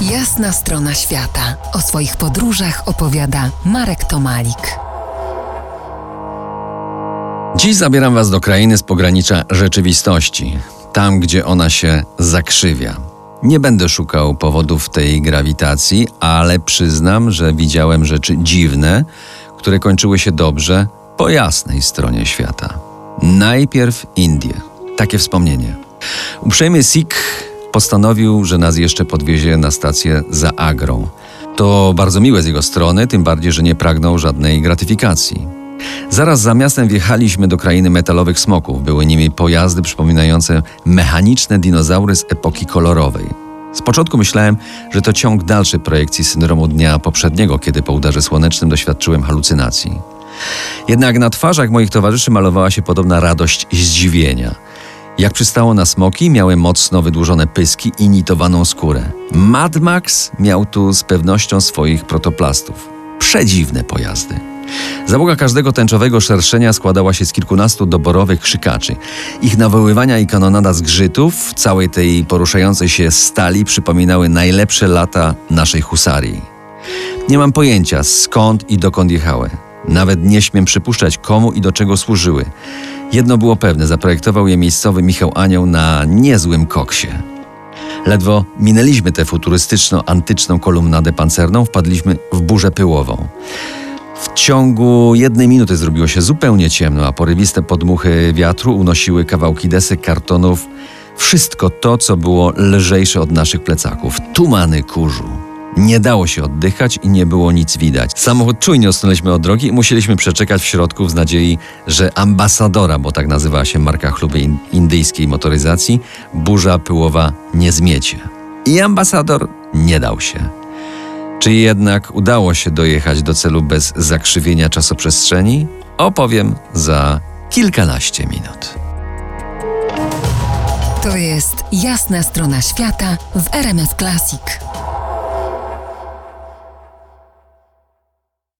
Jasna strona świata. O swoich podróżach opowiada Marek Tomalik. Dziś zabieram Was do krainy z pogranicza rzeczywistości, tam gdzie ona się zakrzywia. Nie będę szukał powodów tej grawitacji, ale przyznam, że widziałem rzeczy dziwne, które kończyły się dobrze po jasnej stronie świata. Najpierw Indie. Takie wspomnienie. Uprzejmy Sikh postanowił, że nas jeszcze podwiezie na stację za Agrą. To bardzo miłe z jego strony, tym bardziej, że nie pragnął żadnej gratyfikacji. Zaraz za miastem wjechaliśmy do krainy metalowych smoków. Były nimi pojazdy przypominające mechaniczne dinozaury z epoki kolorowej. Z początku myślałem, że to ciąg dalszy projekcji syndromu dnia poprzedniego, kiedy po udarze słonecznym doświadczyłem halucynacji. Jednak na twarzach moich towarzyszy malowała się podobna radość i zdziwienia. Jak przystało na smoki, miały mocno wydłużone pyski i nitowaną skórę. Mad Max miał tu z pewnością swoich protoplastów. Przedziwne pojazdy. Załoga każdego tęczowego szerszenia składała się z kilkunastu doborowych krzykaczy. Ich nawoływania i kanonada zgrzytów całej tej poruszającej się stali przypominały najlepsze lata naszej husarii. Nie mam pojęcia skąd i dokąd jechały. Nawet nie śmiem przypuszczać, komu i do czego służyły. Jedno było pewne, zaprojektował je miejscowy Michał Anioł na niezłym koksie. Ledwo minęliśmy tę futurystyczno-antyczną kolumnadę pancerną, wpadliśmy w burzę pyłową. W ciągu jednej minuty zrobiło się zupełnie ciemno, a porywiste podmuchy wiatru unosiły kawałki desek, kartonów, wszystko to, co było lżejsze od naszych plecaków. Tumany kurzu. Nie dało się oddychać i nie było nic widać. Samochód czujnie odsunęliśmy od drogi i musieliśmy przeczekać w środku z nadziei, że ambasadora, bo tak nazywała się marka chluby in- indyjskiej motoryzacji, burza pyłowa nie zmiecie. I ambasador nie dał się. Czy jednak udało się dojechać do celu bez zakrzywienia czasoprzestrzeni? Opowiem za kilkanaście minut. To jest Jasna strona świata w RMS Classic.